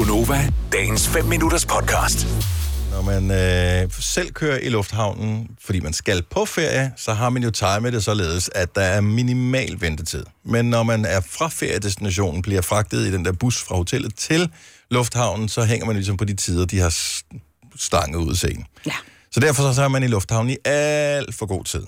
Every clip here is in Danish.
Gunova, dagens 5 minutters podcast. Når man øh, selv kører i lufthavnen, fordi man skal på ferie, så har man jo timet det således, at der er minimal ventetid. Men når man er fra feriedestinationen, bliver fragtet i den der bus fra hotellet til lufthavnen, så hænger man ligesom på de tider, de har stanget ud af scenen. Ja. Så derfor så er man i lufthavnen i alt for god tid.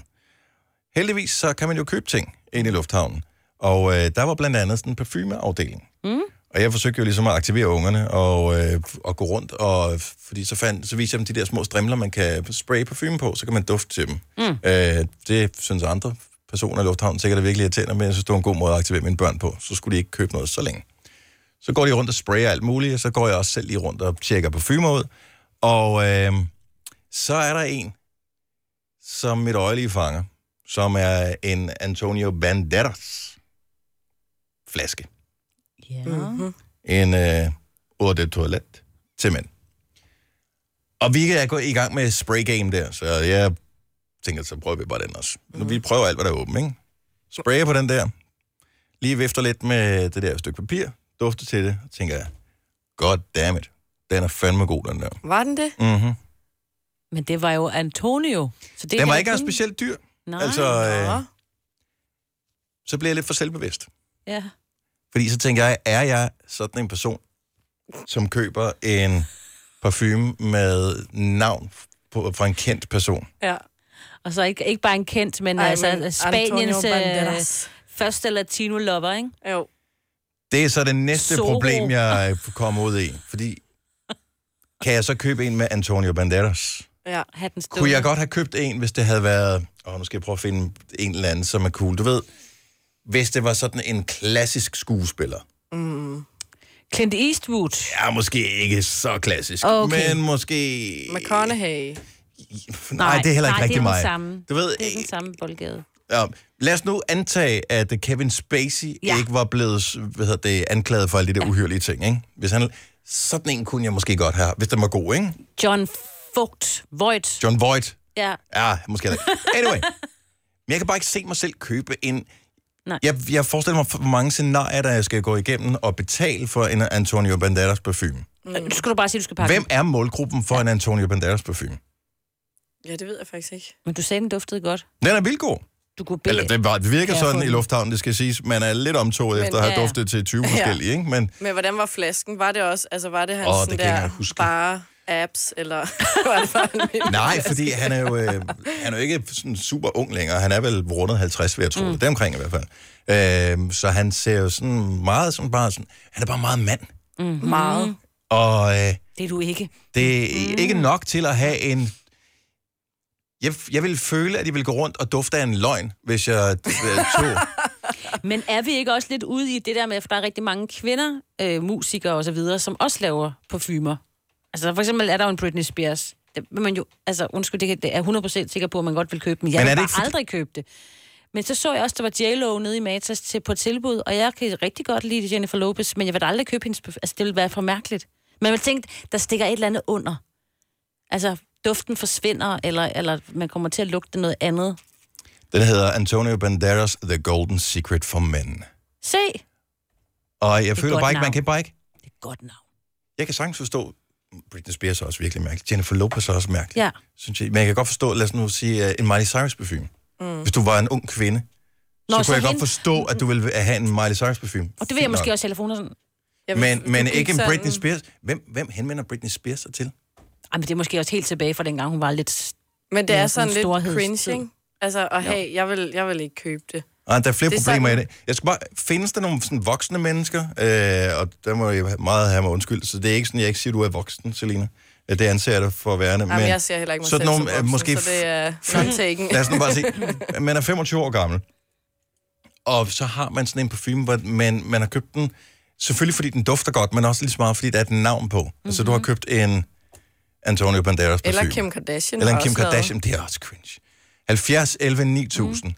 Heldigvis så kan man jo købe ting ind i lufthavnen. Og øh, der var blandt andet sådan en parfumeafdeling. Mm. Og jeg forsøgte jo ligesom at aktivere ungerne og, øh, og gå rundt, og, fordi så, fandt, så viste jeg dem de der små strimler, man kan spraye parfume på, så kan man dufte til dem. Mm. Øh, det synes andre personer i lufthavnen sikkert er virkelig irriterende, men jeg synes, det var en god måde at aktivere mine børn på. Så skulle de ikke købe noget så længe. Så går de rundt og sprayer alt muligt, og så går jeg også selv lige rundt og tjekker parfumer ud. Og øh, så er der en, som mit øje lige fanger, som er en Antonio Banderas flaske. Ja. Mhm. En øh, eau de toilet til mænd. Og vi er gået i gang med spray game der, så jeg tænker, så prøver vi bare den også. Mm. Vi prøver alt, hvad der er åbent, ikke? Sprayer på den der. Lige vifter lidt med det der stykke papir. Dufter til det. Så tænker jeg, god damn it. Den er fandme god, den der. Var den det? Mm-hmm. Men det var jo Antonio. Så det Den var er ikke engang specielt dyr. Nej. Altså, øh, så bliver jeg lidt for selvbevidst. Ja. Fordi så tænker jeg, er jeg sådan en person, som køber en parfume med navn på, fra en kendt person? Ja. Og så ikke, ikke bare en kendt, men Ej, altså men Spaniens Antonio øh, første latino-lover, ikke? Jo. Det er så det næste Zorro. problem, jeg kommer ud i. Fordi, kan jeg så købe en med Antonio Banderas? Ja. Hatten Kunne jeg godt have købt en, hvis det havde været... Åh, nu skal jeg prøve at finde en eller anden, som er cool. Du ved, hvis det var sådan en klassisk skuespiller. Clint Eastwood. Ja, måske ikke så klassisk, Okay. men måske... McConaughey. Nej, det er heller ikke nej, rigtig det er mig. Samme. Du ved, Det er den samme boldgade. Ja, lad os nu antage, at Kevin Spacey ja. Ikke var blevet hvad hedder det, anklaget for alle de der ja. uhyrlige ting. Ikke? Hvis han, sådan en kunne jeg måske godt have, hvis den var god, ikke? John Vogt. Voigt. John Voight. Ja. Ja, måske ikke. Anyway. Men jeg kan bare ikke se mig selv købe en... Nej. Jeg, jeg forestiller mig, hvor mange scenarier, der jeg skal gå igennem og betale for en Antonio Banderas parfume. Mm. Nu skal du bare sige, at du skal pakke Hvem er målgruppen for en Antonio Banderas parfume? Ja, det ved jeg faktisk ikke. Men du sagde, den duftede godt. Den er vildt god. Du kunne bede... Eller det, var, det virker sådan i den? lufthavnen, det skal siges. Man er lidt omtoget Men- efter at have ja, ja. duftet til 20 forskellige, ikke? Men Men hvordan var flasken? Var det også, altså var det hans Åh, oh, det sådan jeg der bare apps, eller vild Nej, fordi han er jo, øh, han er jo ikke sådan super ung længere. Han er vel rundet 50, vil jeg tro. Mm. Det er omkring i hvert fald. Øh, så han ser jo sådan meget sådan bare sådan... Han er bare meget mand. meget. Og øh, Det er du ikke. det er mm. ikke nok til at have en... Jeg, jeg vil føle, at jeg vil gå rundt og dufte af en løgn, hvis jeg øh, tog... Men er vi ikke også lidt ude i det der med, at der er rigtig mange kvinder, øh, musikere og så videre, som også laver parfumer? Altså for eksempel er der jo en Britney Spears. Det vil man jo, altså undskyld, det, kan- det er 100% sikker på, at man godt vil købe den. Jeg vil ikke fordi- aldrig købe det. Men så så jeg også, der var J-Lo nede i Matas til, på tilbud, og jeg kan rigtig godt lide Jennifer Lopez, men jeg vil aldrig købe hendes. Altså, det ville være for mærkeligt. Men man tænkte, der stikker et eller andet under. Altså, duften forsvinder, eller, eller man kommer til at lugte noget andet. Den hedder Antonio Banderas The Golden Secret for Men. Se! Og jeg føler bare ikke, man kan bare ikke... Det er godt navn. Jeg kan sagtens forstå... Britney Spears er også virkelig mærkelig. Jennifer Lopez er også mærkelig. Ja. synes jeg. Men jeg kan godt forstå, lad os nu sige, uh, en Miley Cyrus parfume. Mm. Hvis du var en ung kvinde, Nå, så kunne så jeg godt hende- forstå, at du ville have en Miley Cyrus parfume. Og det vil jeg måske også telefoner sådan. Jeg vil- Men, men ikke en sådan- Britney Spears. Hvem, hvem henvender Britney Spears sig til? Ej, men det er måske også helt tilbage fra dengang, hun var lidt... Men det Ja, er sådan sådan lidt cringe, ikke? Altså at have, jeg vil, jeg vil ikke købe det. Ah, der er flere Det er problemer sådan- i det. Jeg skal bare, findes der nogle sådan voksne mennesker, øh, og der må jeg meget have mig undskyld, så det er ikke sådan, jeg ikke siger, du er voksen, Selina. Det anser jeg dig for at være. Jamen, men jeg ser heller ikke mig sådan selv nogle, som øh, voksen, måske så det er f- not taken. Lad os nu bare sige, man er 25 år gammel, og så har man sådan en parfume, hvor man, man har købt den, selvfølgelig fordi den dufter godt, men også lige så meget, fordi der er et navn på. Mm-hmm. Altså, du har købt en Antonio Banderas parfume. Eller Kim Kardashian Eller en Kim Kardashian, det er også cringe. 70, 11, 9000. Mm.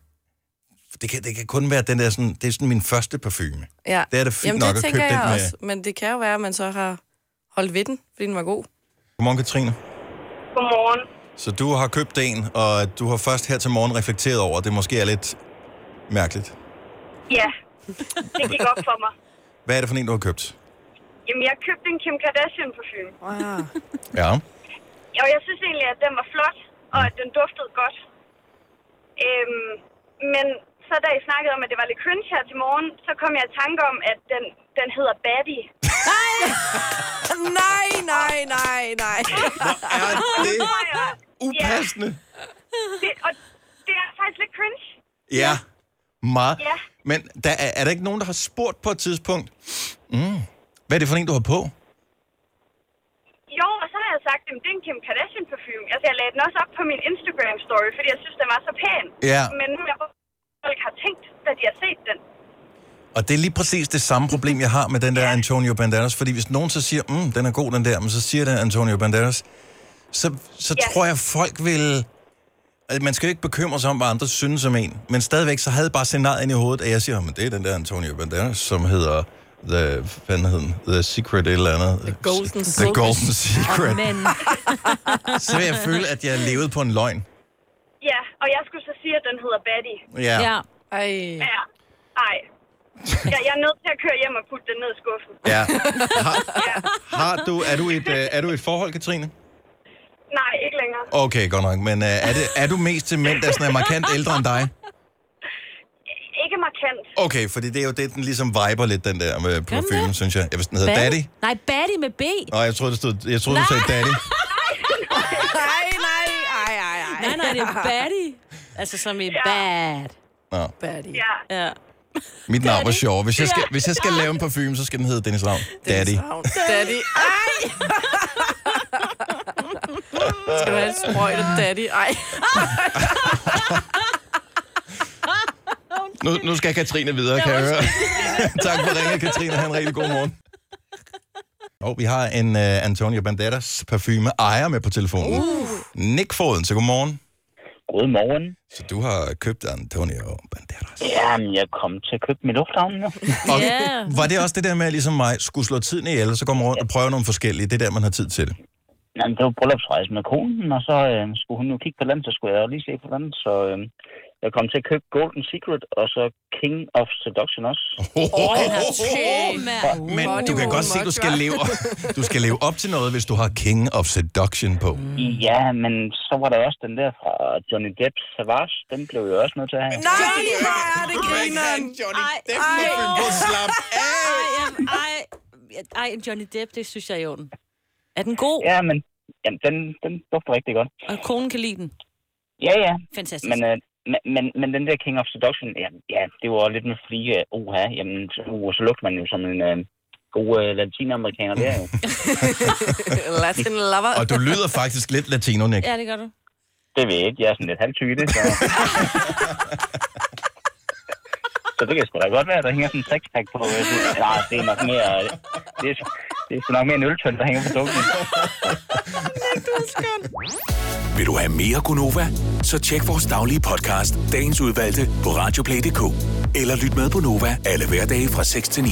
Det, kan, det kan kun være den der sådan, det er sådan min første parfume. Ja. Det er da fint Jamen, nok det at tænker købe jeg den med- også. Men det kan jo være, at man så har holdt ved den, fordi den var god. Godmorgen, Katrine. Godmorgen. Så du har købt en, og du har først her til morgen reflekteret over, at det måske er lidt mærkeligt. Ja, det gik op for mig. Hvad er det for en, du har købt? Jamen, jeg købte en Kim Kardashian parfume. Wow. Ja. Og jeg synes egentlig, at den var flot, og at den duftede godt. Øhm, men så da I snakkede om, at det var lidt cringe her til morgen, så kom jeg i tanke om, at den, den hedder Baddie. nej, nej, nej, nej. Er det upassende? Det, og det er faktisk lidt cringe. Ja. Meget. Ja. Men der er, er der ikke nogen, der har spurgt på et tidspunkt, mm, hvad er det for en, du har på? Jo, og så har jeg sagt, at det er en Kim Kardashian parfume. Altså, jeg lagde den også op på min Instagram-story, fordi jeg synes, den var så pæn. Ja. Men nu er jeg folk har tænkt, da de har set den. Og det er lige præcis det samme problem, jeg har med den der Antonio Banderas. Fordi hvis nogen så siger, mm, den er god, den der, men så siger den Antonio Banderas, så, så Ja. tror jeg, folk vil... at Man skal jo ikke bekymre sig om, hvad andre synes om en. Men stadigvæk, så havde jeg bare scenariet ind i hovedet, at jeg siger, men det er den der Antonio Banderas, som hedder... The, hvad fanden hed den? The Secret et eller andet. The Golden The Golden Secret. Men Så vil jeg føle, at jeg levede på en løgn. Ja, og jeg skulle så sige, at den hedder Baddie. Ja. ja, Ej. Ja. Ej. Jeg, jeg er nødt til at køre hjem og putte den ned i skuffen. ja. Har, har du, er, du et, øh, er du i et forhold, Katrine? Nej, ikke længere. Okay, godt nok. Men øh, er, det, er du mest til mænd, der sådan er markant ældre end dig? Ikke markant. Okay, fordi det er jo det, den ligesom viber lidt, den der med parfume, synes jeg. Jeg hvis den hedder Daddy. Nej, Baddie med B. Nå, jeg troede, det stod, jeg troede du sagde Daddy. Nej, nej, ej, ej, ej. Nej, nej, det er Baddie. Altså som i Ja. bad. Nå, Baddy. Ja. Ja. Mit navn var sjov. Hvis jeg, skal, hvis jeg skal lave en parfume, så skal den hedde Dennis Ravn. Daddy. Daddy. Ej. Skal du have et sprøjt daddy? Ej. Nu, nu skal Katrine videre, kan jeg høre. tak for ringen, Katrine. Ha' en rigtig god morgen. Og vi har en uh, Antonio Banderas parfume ejer med på telefonen. Uh. Nick Foden, så godmorgen. Godmorgen. Så du har købt Antonio Banderas. Jamen, jeg kom til at købe min lufthavn nu. Og Ja. var det også det der med, ligesom mig, skulle slå tiden ihjel, og så går man rundt og prøver nogle forskellige. Det er der, man har tid til det. Jamen, det var bryllupsrejse med konen, og så øh, skulle hun jo kigge på den, så skulle jeg jo lige se på den. Så øh, jeg kom til at købe Golden Secret, og så King of Seduction også. Åh, han har to, mand. Men Money du kan godt se, at du skal, leve, du skal leve op til noget, hvis du har King of Seduction på. Ja, men så var der også den der fra Johnny Depp Savage. Den blev jeg også nødt til at have. Nej, hvor er det grineren. Johnny Depp på slap af. Ej, ej, Johnny Depp, det synes jeg er i orden. Er den god? Ja, men jamen, den, den dufter rigtig godt. Og konen kan lide den? Ja, ja. Fantastisk. Men, øh, men, men, men den der King of Seduction, ja, ja det var lidt med fordi, uh, oha, jamen, så, uh, så lugter man jo som en uh, god uh, latinamerikaner der jo. Latin lover. Og du lyder faktisk lidt latino, Nick. Ja, det gør du. Det ved jeg ikke, jeg er sådan lidt halvtyde, så... så det kan sgu da godt være, at der hænger sådan en sexpack på. øh, Nej, det er nok mere... Det er, det er sgu nok mere en øltønd, der hænger på dukken. Vil du have mere Gunova? Så tjek vores daglige podcast, dagens udvalgte, på radioplay.dk. Eller lyt med på Nova alle hverdage fra 6 til 9.